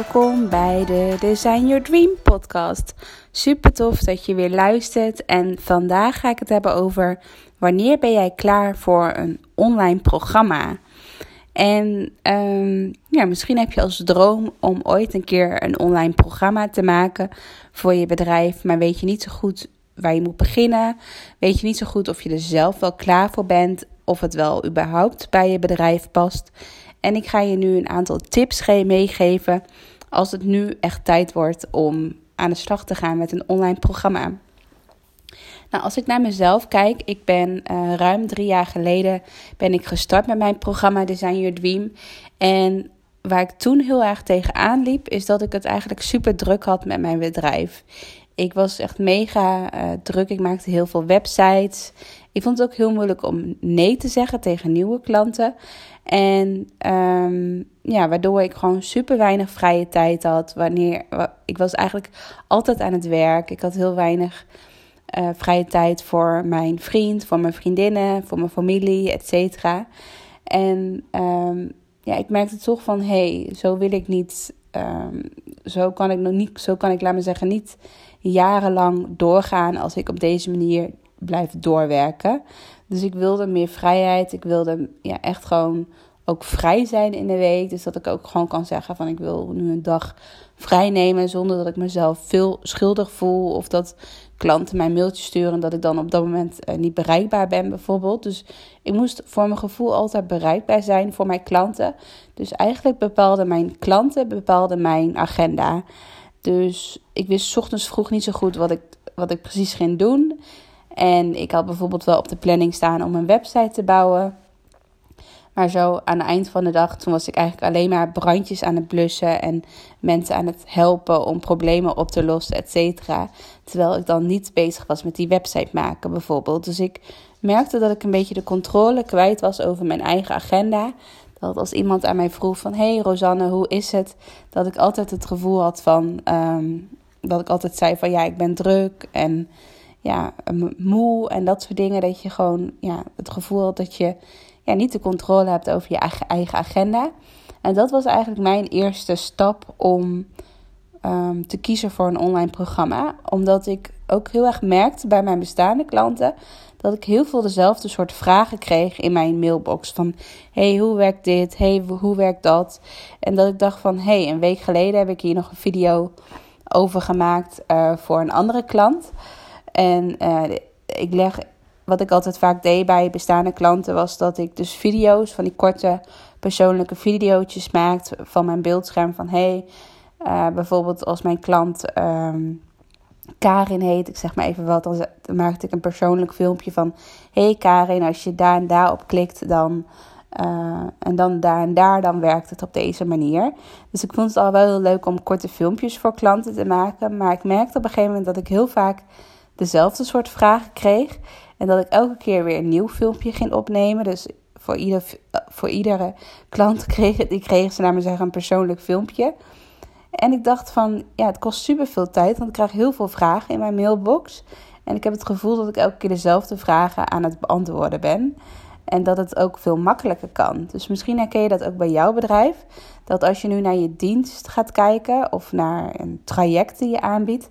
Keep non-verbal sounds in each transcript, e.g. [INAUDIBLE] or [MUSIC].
Welkom bij de Design Your Dream podcast. Super tof dat je weer luistert. En vandaag ga ik het hebben over wanneer ben jij klaar voor een online programma? En um, ja, misschien heb je als droom om ooit een keer een online programma te maken voor je bedrijf, maar weet je niet zo goed waar je moet beginnen. Weet je niet zo goed of je er zelf wel klaar voor bent, of het wel überhaupt bij je bedrijf past. En ik ga je nu een aantal tips meegeven als het nu echt tijd wordt om aan de slag te gaan met een online programma. Nou, als ik naar mezelf kijk, ik ben uh, ruim drie jaar geleden ben ik gestart met mijn programma Design Your Dream. En waar ik toen heel erg tegenaan liep, is dat ik het eigenlijk super druk had met mijn bedrijf. Ik was echt mega uh, druk. Ik maakte heel veel websites. Ik vond het ook heel moeilijk om nee te zeggen tegen nieuwe klanten. En um, ja, waardoor ik gewoon super weinig vrije tijd had. Wanneer, ik was eigenlijk altijd aan het werk. Ik had heel weinig uh, vrije tijd voor mijn vriend, voor mijn vriendinnen, voor mijn familie, et cetera. En um, ja, ik merkte toch van, hé, hey, zo wil ik niet, um, zo kan ik nog niet, zo kan ik, laat me zeggen, niet jarenlang doorgaan als ik op deze manier blijf doorwerken. Dus ik wilde meer vrijheid. Ik wilde ja, echt gewoon ook vrij zijn in de week. Dus dat ik ook gewoon kan zeggen van ik wil nu een dag vrij nemen zonder dat ik mezelf veel schuldig voel. Of dat klanten mij mailtjes sturen dat ik dan op dat moment uh, niet bereikbaar ben bijvoorbeeld. Dus ik moest voor mijn gevoel altijd bereikbaar zijn voor mijn klanten. Dus eigenlijk bepaalden mijn klanten bepaalden mijn agenda. Dus ik wist ochtends vroeg niet zo goed wat ik, wat ik precies ging doen. En ik had bijvoorbeeld wel op de planning staan om een website te bouwen. Maar zo aan het eind van de dag, toen was ik eigenlijk alleen maar brandjes aan het blussen en mensen aan het helpen om problemen op te lossen, et cetera. Terwijl ik dan niet bezig was met die website maken bijvoorbeeld. Dus ik merkte dat ik een beetje de controle kwijt was over mijn eigen agenda. Dat als iemand aan mij vroeg van, hey Rosanne, hoe is het? Dat ik altijd het gevoel had van, um, dat ik altijd zei van, ja, ik ben druk en ja, moe en dat soort dingen. Dat je gewoon ja, het gevoel had dat je ja, niet de controle hebt over je eigen agenda. En dat was eigenlijk mijn eerste stap om um, te kiezen voor een online programma. Omdat ik ook heel erg merkte bij mijn bestaande klanten dat ik heel veel dezelfde soort vragen kreeg in mijn mailbox. Van hey, hoe werkt dit? Hey, hoe werkt dat? En dat ik dacht van hey, een week geleden heb ik hier nog een video over gemaakt uh, voor een andere klant. En uh, ik leg, wat ik altijd vaak deed bij bestaande klanten, was dat ik dus video's van die korte persoonlijke video's maakte van mijn beeldscherm. Van hey, uh, bijvoorbeeld als mijn klant um, Karin heet, ik zeg maar even wat, dan, maakte ik een persoonlijk filmpje van: Hey Karin, als je daar en daar op klikt, dan. Uh, en dan daar en daar, dan werkt het op deze manier. Dus ik vond het al wel heel leuk om korte filmpjes voor klanten te maken. Maar ik merkte op een gegeven moment dat ik heel vaak dezelfde soort vragen kreeg. En dat ik elke keer weer een nieuw filmpje ging opnemen. Dus voor, ieder, voor iedere klant [LAUGHS] kreeg, die kregen ze naar me zeggen een persoonlijk filmpje. En ik dacht van, ja, het kost super veel tijd, want ik krijg heel veel vragen in mijn mailbox. En ik heb het gevoel dat ik elke keer dezelfde vragen aan het beantwoorden ben. En dat het ook veel makkelijker kan. Dus misschien herken je dat ook bij jouw bedrijf. Dat als je nu naar je dienst gaat kijken of naar een traject die je aanbiedt,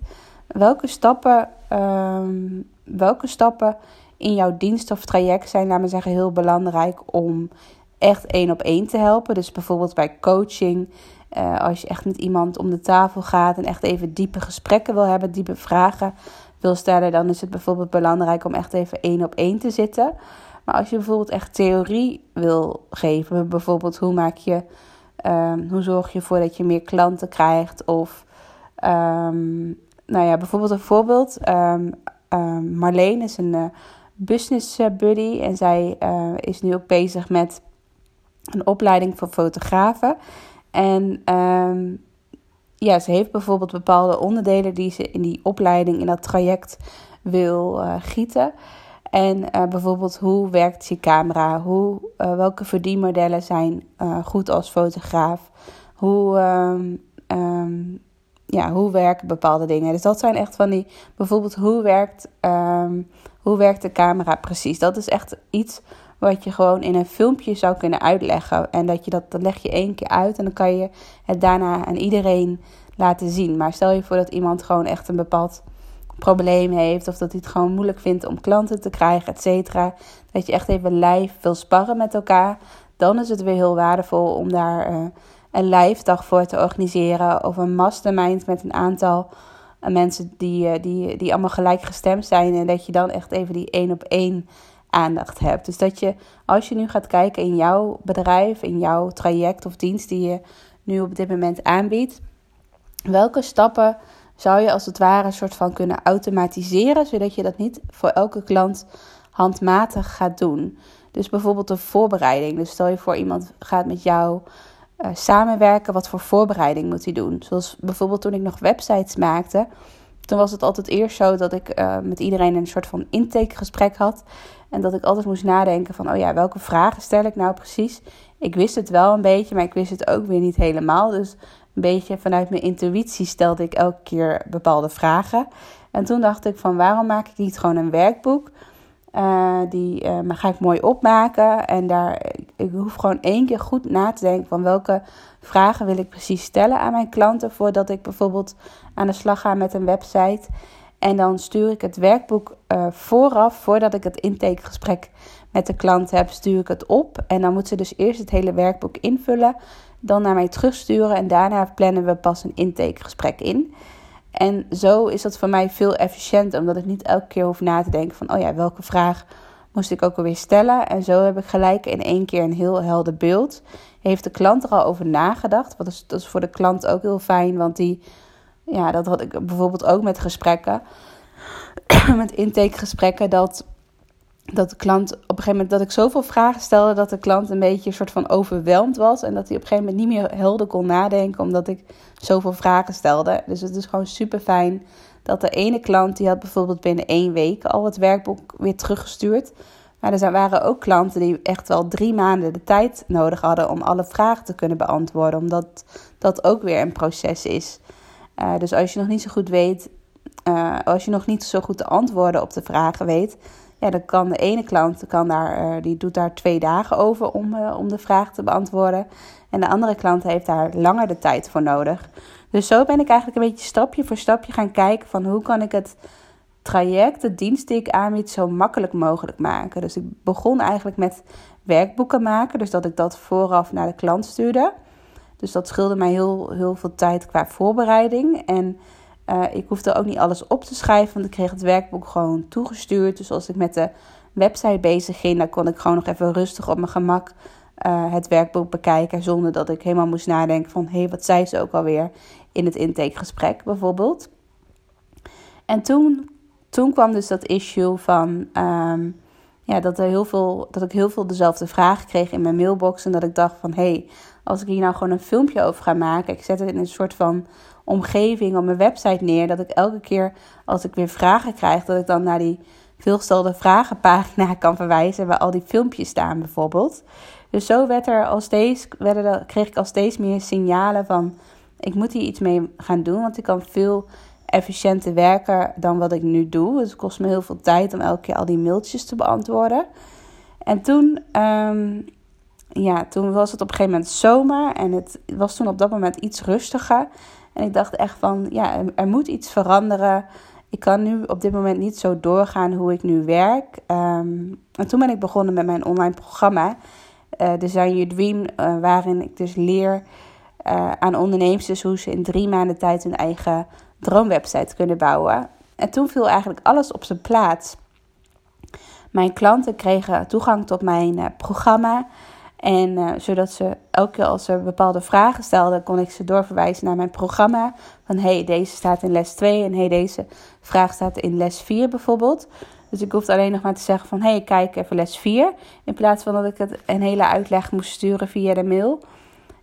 welke stappen, um, welke stappen in jouw dienst of traject zijn, laten we zeggen, heel belangrijk om echt één op één te helpen. Dus bijvoorbeeld bij coaching uh, als je echt met iemand om de tafel gaat en echt even diepe gesprekken wil hebben, diepe vragen wil stellen, dan is het bijvoorbeeld belangrijk om echt even één op één te zitten. Maar als je bijvoorbeeld echt theorie wil geven, bijvoorbeeld hoe maak je, um, hoe zorg je ervoor dat je meer klanten krijgt, of um, nou ja, bijvoorbeeld een voorbeeld. Um, Marleen is een uh, business buddy en zij uh, is nu ook bezig met een opleiding voor fotografen. En um, ja, ze heeft bijvoorbeeld bepaalde onderdelen die ze in die opleiding, in dat traject wil gieten. En bijvoorbeeld hoe werkt je camera? Hoe, welke verdienmodellen zijn goed als fotograaf? Hoe, ja, hoe werken bepaalde dingen? Dus dat zijn echt van die, bijvoorbeeld hoe werkt, hoe werkt de camera precies? Dat is echt iets wat je gewoon in een filmpje zou kunnen uitleggen. En dat je dat, dat leg je één keer uit en dan kan je het daarna aan iedereen laten zien. Maar stel je voor dat iemand gewoon echt een bepaald probleem heeft of dat hij het gewoon moeilijk vindt om klanten te krijgen, et cetera. Dat je echt even live wil sparren met elkaar. Dan is het weer heel waardevol om daar uh, een live dag voor te organiseren of een mastermind met een aantal uh, mensen die, uh, die, die allemaal gelijk gestemd zijn en dat je dan echt even die één op één aandacht hebt. Dus dat je, als je nu gaat kijken in jouw bedrijf, in jouw traject of dienst die je nu op dit moment aanbiedt, welke stappen zou je als het ware een soort van kunnen automatiseren, zodat je dat niet voor elke klant handmatig gaat doen. Dus bijvoorbeeld de voorbereiding. Dus stel je voor iemand gaat met jou uh, samenwerken, wat voor voorbereiding moet hij doen? Zoals bijvoorbeeld toen ik nog websites maakte, toen was het altijd eerst zo dat ik uh, met iedereen een soort van intakegesprek had. En dat ik altijd moest nadenken van, oh ja, welke vragen stel ik nou precies? Ik wist het wel een beetje, maar ik wist het ook weer niet helemaal. Dus een beetje vanuit mijn intuïtie stelde ik elke keer bepaalde vragen. En toen dacht ik van, waarom maak ik niet gewoon een werkboek? Uh, die uh, ga ik mooi opmaken. En daar, ik hoef gewoon één keer goed na te denken van welke vragen wil ik precies stellen aan mijn klanten voordat ik bijvoorbeeld aan de slag ga met een website. En dan stuur ik het werkboek uh, vooraf, voordat ik het intakegesprek met de klant heb, stuur ik het op. En dan moet ze dus eerst het hele werkboek invullen, dan naar mij terugsturen en daarna plannen we pas een intakegesprek in. En zo is dat voor mij veel efficiënter, omdat ik niet elke keer hoef na te denken van, oh ja, welke vraag moest ik ook alweer stellen. En zo heb ik gelijk in één keer een heel helder beeld. Heeft de klant er al over nagedacht? Wat is, dat is voor de klant ook heel fijn, want die, ja, dat had ik bijvoorbeeld ook met gesprekken, [CLEARS THROAT] met intakegesprekken, dat dat de klant op een gegeven moment dat ik zoveel vragen stelde dat de klant een beetje een soort van overweldigd was en dat hij op een gegeven moment niet meer helder kon nadenken omdat ik zoveel vragen stelde. Dus het is gewoon super fijn dat de ene klant die had bijvoorbeeld binnen één week al het werkboek weer teruggestuurd. Maar er waren ook klanten die echt wel drie maanden de tijd nodig hadden om alle vragen te kunnen beantwoorden, omdat dat ook weer een proces is. Uh, dus als je nog niet zo goed weet, uh, als je nog niet zo goed de antwoorden op de vragen weet, ja, dan kan de ene klant kan daar, uh, die doet daar twee dagen over om, uh, om de vraag te beantwoorden. En de andere klant heeft daar langer de tijd voor nodig. Dus zo ben ik eigenlijk een beetje stapje voor stapje gaan kijken van hoe kan ik het traject, de dienst die ik aanbied, zo makkelijk mogelijk maken. Dus ik begon eigenlijk met werkboeken maken, dus dat ik dat vooraf naar de klant stuurde. Dus dat scheelde mij heel, heel veel tijd qua voorbereiding. En uh, ik hoefde ook niet alles op te schrijven, want ik kreeg het werkboek gewoon toegestuurd. Dus als ik met de website bezig ging, dan kon ik gewoon nog even rustig op mijn gemak uh, het werkboek bekijken. Zonder dat ik helemaal moest nadenken van, hé, hey, wat zei ze ook alweer in het intakegesprek bijvoorbeeld. En toen, toen kwam dus dat issue van... Um, ja, dat, er heel veel, dat ik heel veel dezelfde vragen kreeg in mijn mailbox. En dat ik dacht van, hé, hey, als ik hier nou gewoon een filmpje over ga maken... ik zet het in een soort van omgeving op mijn website neer. Dat ik elke keer als ik weer vragen krijg, dat ik dan naar die veelgestelde vragenpagina [LAUGHS] kan verwijzen. Waar al die filmpjes staan bijvoorbeeld. Dus zo werd er al steeds, kreeg ik al steeds meer signalen van ik moet hier iets mee gaan doen. Want ik kan veel efficiënter werken dan wat ik nu doe. Dus het kost me heel veel tijd om elke keer al die mailtjes te beantwoorden. En toen, um, ja, toen was het op een gegeven moment zomer. En het was toen op dat moment iets rustiger. En ik dacht echt van, ja, er moet iets veranderen. Ik kan nu op dit moment niet zo doorgaan hoe ik nu werk. Um, en toen ben ik begonnen met mijn online programma, uh, Design Your Dream, uh, waarin ik dus leer uh, aan ondernemers hoe ze in drie maanden tijd hun eigen droomwebsite kunnen bouwen. En toen viel eigenlijk alles op zijn plaats. Mijn klanten kregen toegang tot mijn programma. En uh, zodat ze elke keer als ze bepaalde vragen stelden, kon ik ze doorverwijzen naar mijn programma. Van hey, deze staat in les 2 en hey, deze vraag staat in les 4 bijvoorbeeld. Dus ik hoefde alleen nog maar te zeggen van hey, kijk even les 4. In plaats van dat ik het een hele uitleg moest sturen via de mail.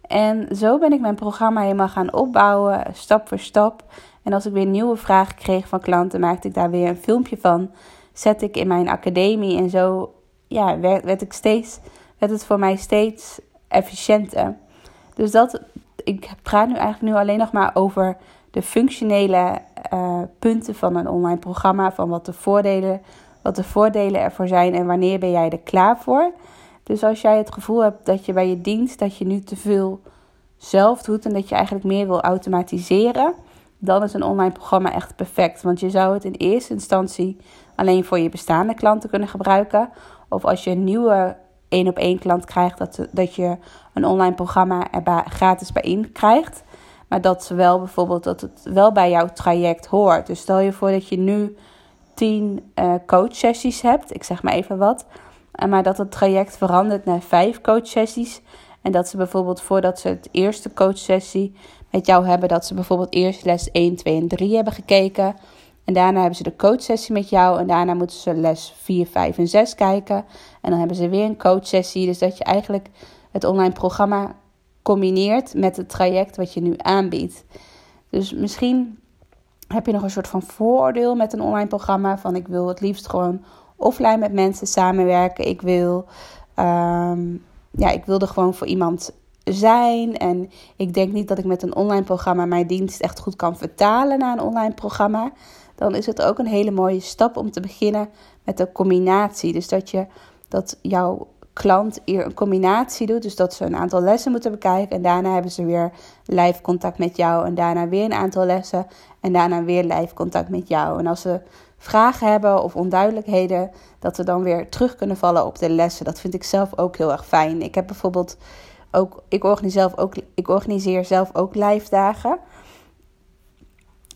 En zo ben ik mijn programma helemaal gaan opbouwen, stap voor stap. En als ik weer nieuwe vragen kreeg van klanten, maakte ik daar weer een filmpje van. Zet ik in mijn academie en zo ja, werd, werd ik steeds het voor mij steeds efficiënter. Dus dat, ik praat nu eigenlijk nu alleen nog maar over de functionele uh, punten van een online programma. Van wat de voordelen wat de voordelen ervoor zijn en wanneer ben jij er klaar voor. Dus als jij het gevoel hebt dat je bij je dienst dat je nu te veel zelf doet en dat je eigenlijk meer wil automatiseren, dan is een online programma echt perfect. Want je zou het in eerste instantie alleen voor je bestaande klanten kunnen gebruiken. Of als je een nieuwe één op één klant krijgt, dat, dat je een online programma er gratis bij in krijgt. Maar dat ze wel bijvoorbeeld dat het wel bij jouw traject hoort. Dus stel je voor dat je nu 10 uh, eh, coachsessies hebt. Ik zeg maar even wat. Maar dat het traject verandert naar vijf coachsessies. En dat ze bijvoorbeeld voordat ze het eerste coachsessie met jou hebben, dat ze bijvoorbeeld eerst les 1, 2 en 3 hebben gekeken. En daarna hebben ze de coachsessie met jou. En daarna moeten ze les 4, 5 en 6 kijken. En dan hebben ze weer een coachsessie. Dus dat je eigenlijk het online programma combineert met het traject wat je nu aanbiedt. Dus misschien heb je nog een soort van vooroordeel met een online programma. Van ik wil het liefst gewoon offline met mensen samenwerken. Ik wil, um, ja, ik wil er gewoon voor iemand zijn. En ik denk niet dat ik met een online programma mijn dienst echt goed kan vertalen naar een online programma. Dan is het ook een hele mooie stap om te beginnen met de combinatie. Dus dat je dat jouw klant hier een combinatie doet. Dus dat ze een aantal lessen moeten bekijken. En daarna hebben ze weer live contact met jou. En daarna weer een aantal lessen. En daarna weer live contact met jou. En als ze vragen hebben of onduidelijkheden, dat ze dan weer terug kunnen vallen op de lessen. Dat vind ik zelf ook heel erg fijn. Ik heb bijvoorbeeld ook, ik organiseer zelf ook, ik organiseer zelf ook live dagen.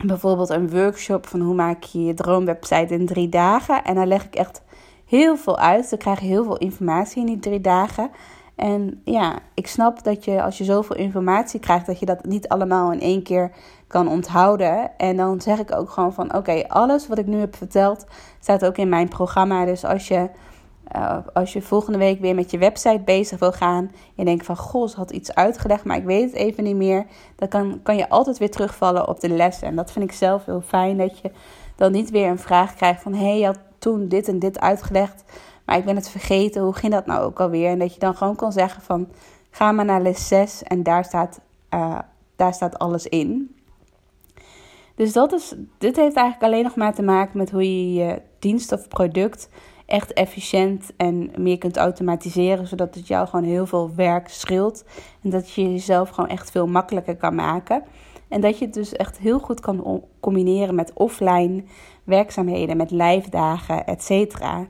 Bijvoorbeeld een workshop van hoe maak je je droomwebsite in drie dagen. En daar leg ik echt heel veel uit. Ze krijgen heel veel informatie in die drie dagen. En ja, ik snap dat je als je zoveel informatie krijgt, dat je dat niet allemaal in één keer kan onthouden. En dan zeg ik ook gewoon van oké, alles wat ik nu heb verteld, staat ook in mijn programma. Dus als je, uh, als je volgende week weer met je website bezig wil gaan. Je denkt van goh, ze had iets uitgelegd, maar ik weet het even niet meer. Dan kan, kan je altijd weer terugvallen op de lessen. En dat vind ik zelf heel fijn. Dat je dan niet weer een vraag krijgt van hé, hey, je had toen dit en dit uitgelegd. Maar ik ben het vergeten. Hoe ging dat nou ook alweer? En dat je dan gewoon kan zeggen van ga maar naar les 6 en daar staat, uh, daar staat alles in. Dus dat is, dit heeft eigenlijk alleen nog maar te maken met hoe je je dienst of product echt efficiënt en meer kunt automatiseren, zodat het jou gewoon heel veel werk scheelt en dat je jezelf gewoon echt veel makkelijker kan maken. En dat je het dus echt heel goed kan combineren met offline werkzaamheden, met lijfdagen, et cetera.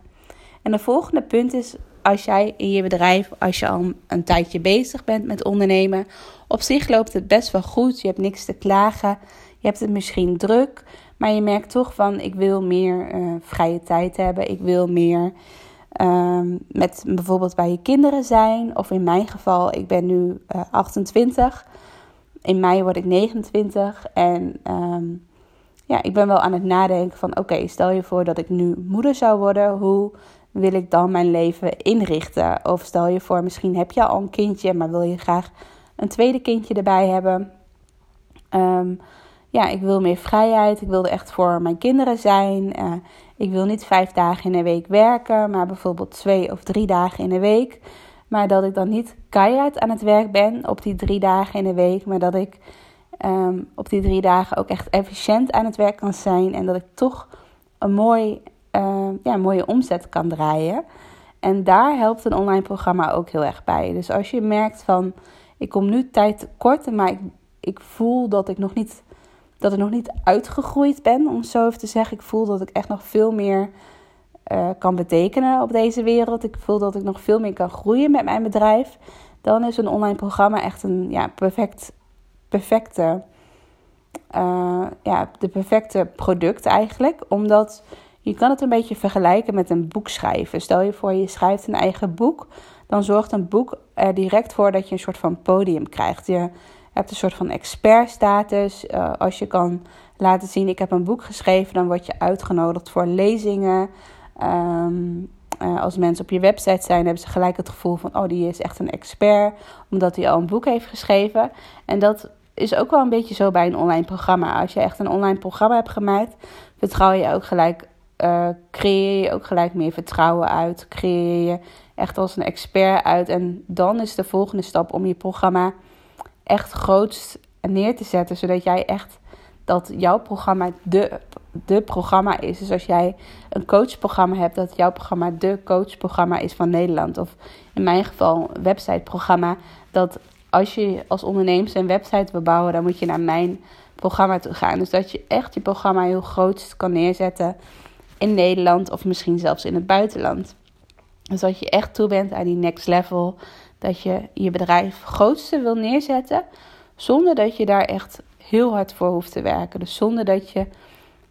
En de volgende punt is, als jij in je bedrijf, als je al een tijdje bezig bent met ondernemen, op zich loopt het best wel goed. Je hebt niks te klagen. Je hebt het misschien druk, maar je merkt toch van ik wil meer uh, vrije tijd hebben. Ik wil meer um, met bijvoorbeeld bij je kinderen zijn. Of in mijn geval, ik ben nu uh, 28. In mei word ik 29. En um, ja, ik ben wel aan het nadenken van oké, stel je voor dat ik nu moeder zou worden. Hoe wil ik dan mijn leven inrichten? Of stel je voor, misschien heb je al een kindje, maar wil je graag een tweede kindje erbij hebben. Um, ja, ik wil meer vrijheid. Ik wilde echt voor mijn kinderen zijn. Uh, ik wil niet vijf dagen in de week werken, maar bijvoorbeeld twee of drie dagen in de week. Maar dat ik dan niet keihard aan het werk ben op die drie dagen in de week, maar dat ik um, op die drie dagen ook echt efficiënt aan het werk kan zijn en dat ik toch een mooi, uh, ja, mooie omzet kan draaien. En daar helpt een online programma ook heel erg bij. Dus als je merkt van ik kom nu tijd tekort, maar ik, ik voel dat ik nog niet dat ik nog niet uitgegroeid ben, om zo even te zeggen. Ik voel dat ik echt nog veel meer uh, kan betekenen op deze wereld. Ik voel dat ik nog veel meer kan groeien met mijn bedrijf. Dan is een online programma echt een ja, perfect, perfecte, uh, ja, de perfecte product eigenlijk. Omdat je kan het een beetje vergelijken met een boek schrijven. Stel je voor, je schrijft een eigen boek. Dan zorgt een boek er direct voor dat je een soort van podium krijgt. Je hebt een soort van expertstatus. Uh, als je kan laten zien, ik heb een boek geschreven, dan word je uitgenodigd voor lezingen. Um, uh, als mensen op je website zijn, hebben ze gelijk het gevoel van, oh, die is echt een expert, omdat hij al een boek heeft geschreven. En dat is ook wel een beetje zo bij een online programma. Als je echt een online programma hebt gemaakt, vertrouw je ook gelijk, uh, creëer je ook gelijk meer vertrouwen uit. Creëer je echt als een expert uit. En dan is de volgende stap om je programma echt grootst neer te zetten. Zodat jij echt dat jouw programma de de programma is. Dus als jij een coachprogramma hebt, dat jouw programma de coachprogramma is van Nederland. Of in mijn geval een websiteprogramma. Dat als je als ondernemer een website wil bouwen, dan moet je naar mijn programma toe gaan. Dus dat je echt je programma heel groot kan neerzetten in Nederland of misschien zelfs in het buitenland. Dus dat je echt toe bent aan die next level. Dat je je bedrijf grootste wil neerzetten. Zonder dat je daar echt heel hard voor hoeft te werken. Dus zonder dat je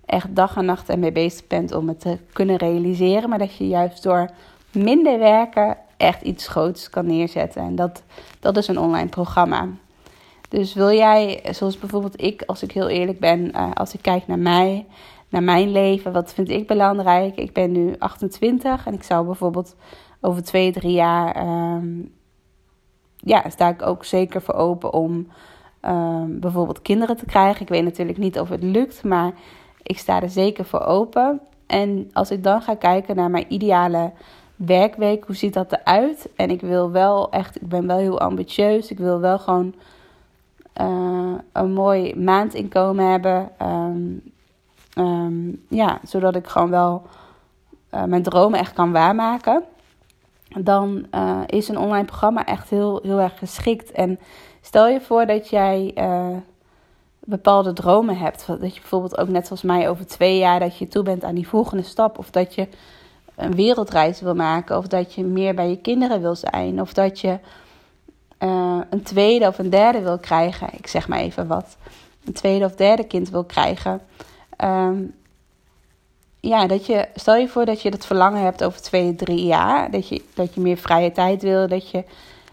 echt dag en nacht ermee bezig bent om het te kunnen realiseren. Maar dat je juist door minder werken echt iets groots kan neerzetten. En dat, dat is een online programma. Dus wil jij, zoals bijvoorbeeld ik, als ik heel eerlijk ben, uh, als ik kijk naar mij, naar mijn leven, wat vind ik belangrijk? Ik ben nu 28 en ik zou bijvoorbeeld over twee, drie jaar, um, ja, sta ik ook zeker voor open om um, bijvoorbeeld kinderen te krijgen. Ik weet natuurlijk niet of het lukt, maar ik sta er zeker voor open. En als ik dan ga kijken naar mijn ideale werkweek, hoe ziet dat eruit? En ik wil wel echt, ik ben wel heel ambitieus. Ik wil wel gewoon uh, een mooi maandinkomen hebben. Um, um, ja, zodat ik gewoon wel uh, mijn dromen echt kan waarmaken. Dan uh, is een online programma echt heel, heel erg geschikt. En stel je voor dat jij bepaalde dromen hebt. Dat je bijvoorbeeld ook net zoals mij over twee jaar dat je toe bent aan die volgende stap. Of dat je een wereldreis wil maken. Of dat je meer bij je kinderen wil zijn. Of dat je uh, een tweede of een derde wil krijgen. Ik zeg maar even wat. Een tweede of derde kind wil krijgen. Um, ja, dat je, stel je voor dat je dat verlangen hebt over twee, drie jaar. Dat je, dat je meer vrije tijd wil. Dat je,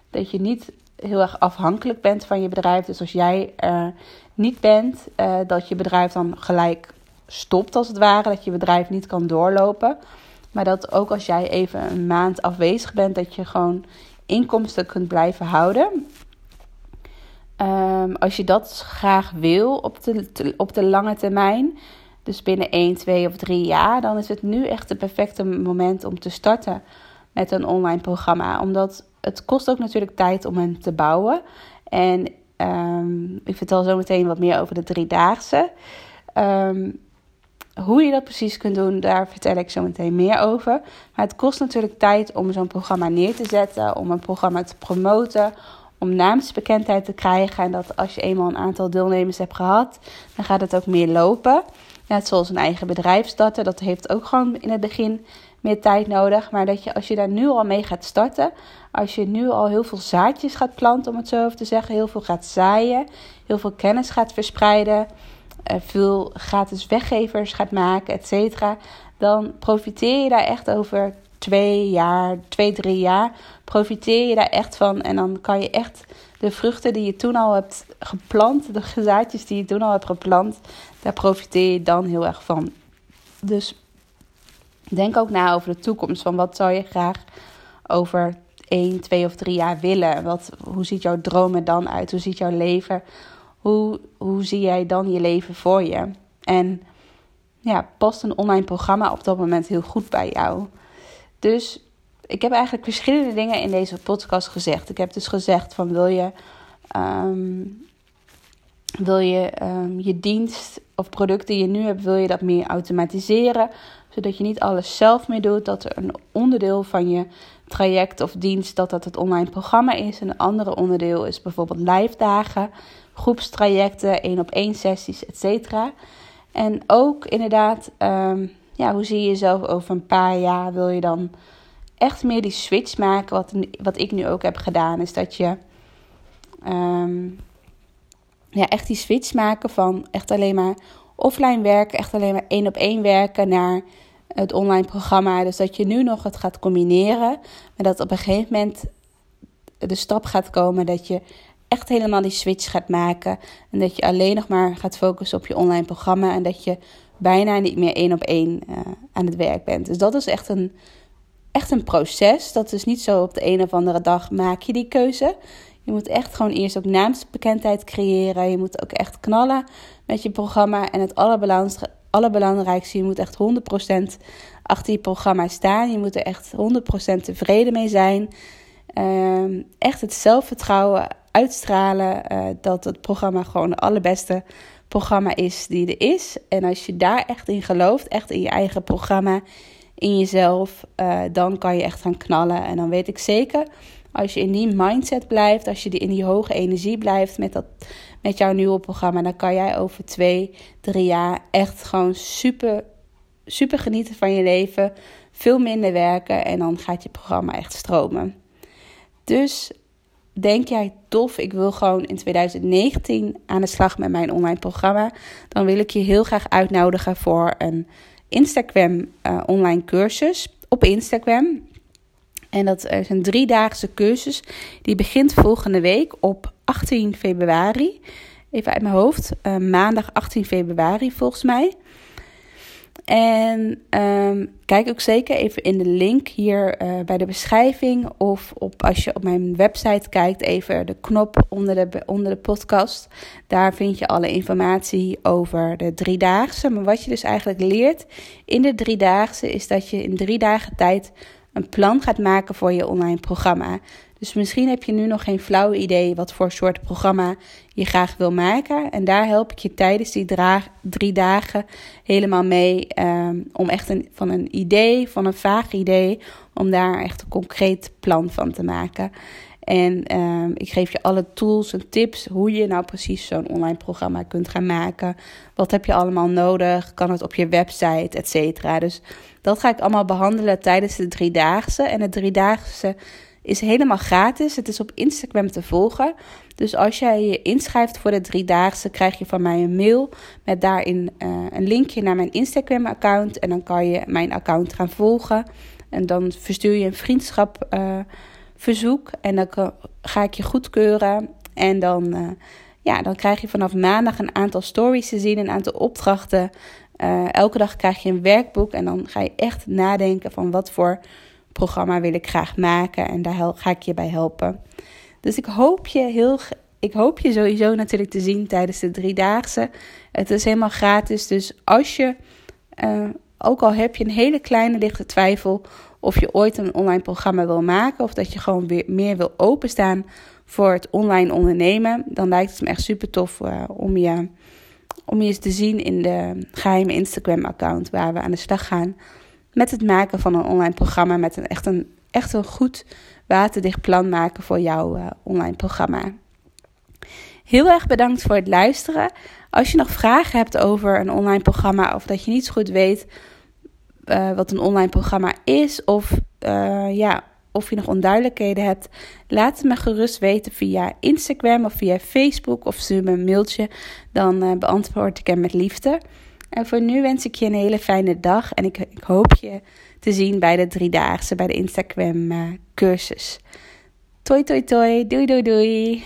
dat je niet heel erg afhankelijk bent van je bedrijf. Dus als jij er niet bent, uh, dat je bedrijf dan gelijk stopt als het ware. Dat je bedrijf niet kan doorlopen. Maar dat ook als jij even een maand afwezig bent, dat je gewoon inkomsten kunt blijven houden. Um, als je dat graag wil op de, op de lange termijn, dus binnen 1, 2 of 3 jaar, dan is het nu echt het perfecte moment om te starten met een online programma. Omdat het kost ook natuurlijk tijd om hem te bouwen. En um, ik vertel zo meteen wat meer over de driedaagse. Um, hoe je dat precies kunt doen, daar vertel ik zo meteen meer over. Maar het kost natuurlijk tijd om zo'n programma neer te zetten, om een programma te promoten, om naamsbekendheid te krijgen. En dat als je eenmaal een aantal deelnemers hebt gehad, dan gaat het ook meer lopen. Net zoals een eigen bedrijf starten, dat heeft ook gewoon in het begin meer tijd nodig. Maar dat je als je daar nu al mee gaat starten, als je nu al heel veel zaadjes gaat planten, om het zo even te zeggen, heel veel gaat zaaien, heel veel kennis gaat verspreiden eh, veel gratis weggevers gaat maken, et cetera, dan profiteer je daar echt over twee jaar, twee, drie jaar, profiteer je daar echt van. En dan kan je echt de vruchten die je toen al hebt geplant, de gezaadjes die je toen al hebt geplant, daar profiteer je dan heel erg van. Dus denk ook na over de toekomst. Van wat zou je graag over één, twee of drie jaar willen? Wat, hoe ziet jouw dromen dan uit? Hoe ziet jouw leven? Hoe, hoe zie jij dan je leven voor je? En ja, past een online programma op dat moment heel goed bij jou? Dus ik heb eigenlijk verschillende dingen in deze podcast gezegd. Ik heb dus gezegd van wil je, um, wil je um, je dienst of producten die je nu hebt, wil je dat meer automatiseren? Zodat je niet alles zelf meer doet. Dat er een onderdeel van je traject of dienst, dat dat het online programma is. En een andere onderdeel is bijvoorbeeld live dagen groepstrajecten, één op één sessies, et cetera. En ook inderdaad, um, ja, hoe zie je jezelf over een paar jaar? Wil je dan echt meer die switch maken? Wat, wat ik nu ook heb gedaan, is dat je um, ja, echt die switch maken van echt alleen maar offline werken, echt alleen maar één op één werken naar het online programma. Dus dat je nu nog het gaat combineren, maar dat op een gegeven moment de stap gaat komen dat je echt helemaal die switch gaat maken. En dat je alleen nog maar gaat focussen op je online programma. En dat je bijna niet meer één op één uh, aan het werk bent. Dus dat is echt een, echt een proces. Dat is niet zo op de een of andere dag maak je die keuze. Je moet echt gewoon eerst ook naamsbekendheid creëren. Je moet ook echt knallen met je programma. En het allerbelangrijkste, je moet echt 100% achter je programma staan. Je moet er echt 100% tevreden mee zijn. Uh, echt het zelfvertrouwen uitstralen uh, dat het programma gewoon de allerbeste programma is die er is. En als je daar echt in gelooft, echt in je eigen programma, in jezelf, uh, dan kan je echt gaan knallen. En dan weet ik zeker, als je in die mindset blijft, als je in die hoge energie blijft met, dat, met jouw nieuwe programma, dan kan jij over twee, drie jaar echt gewoon super, super genieten van je leven. Veel minder werken en dan gaat je programma echt stromen. Dus denk jij tof, ik wil gewoon in 2019 aan de slag met mijn online programma, dan wil ik je heel graag uitnodigen voor een Instagram uh, online cursus op Instagram. En dat is een driedaagse cursus. Die begint volgende week op 18 februari. Even uit mijn hoofd. Uh, maandag 18 februari volgens mij. En um, kijk ook zeker even in de link hier uh, bij de beschrijving. Of op, als je op mijn website kijkt, even de knop onder de, onder de podcast. Daar vind je alle informatie over de driedaagse. Maar wat je dus eigenlijk leert in de driedaagse is dat je in drie dagen tijd een plan gaat maken voor je online programma. Dus misschien heb je nu nog geen flauw idee wat voor soort programma je graag wil maken. En daar help ik je tijdens die drie dagen helemaal mee. Um, om echt een, van een idee, van een vaag idee, om daar echt een concreet plan van te maken. En um, ik geef je alle tools en tips hoe je nou precies zo'n online programma kunt gaan maken. Wat heb je allemaal nodig? Kan het op je website, et cetera. Dus dat ga ik allemaal behandelen tijdens de driedaagse. En de driedaagse is helemaal gratis. Het is op Instagram te volgen. Dus als jij je inschrijft voor de driedaagse, krijg je van mij een mail met daarin uh, een linkje naar mijn Instagram-account. En dan kan je mijn account gaan volgen. En dan verstuur je een vriendschap uh, verzoek. En dan ga ik je goedkeuren. En dan, uh, ja, dan krijg je vanaf maandag een aantal stories te zien, een aantal opdrachten. elke dag krijg je een werkboek. En dan ga je echt nadenken van wat voor programma wil ik graag maken en daar ga ik je bij helpen. Dus ik hoop je heel ik hoop je sowieso natuurlijk te zien tijdens de driedaagse. Het is helemaal gratis, dus als je, uh, ook al heb je een hele kleine lichte twijfel of je ooit een online programma wil maken of dat je gewoon weer meer wil openstaan voor het online ondernemen, dan lijkt het me echt super tof uh, om, je, om je eens te zien in de geheime Instagram-account waar we aan de slag gaan met het maken van een online programma. Met een echt een, echt een goed waterdicht plan maken voor jouw uh, online programma. Heel erg bedankt voor het luisteren. Als je nog vragen hebt over een online programma of dat je niet zo goed weet uh, wat een online programma is of uh, ja, of je nog onduidelijkheden hebt, laat het me gerust weten via Instagram of via Facebook of stuur me een mailtje. Dan beantwoord ik hem met liefde. En voor nu wens ik je een hele fijne dag. En ik, ik hoop je te zien bij de driedaagse, bij de Instagram uh, cursus. Toi, toi, toi. Doei, doei, doei.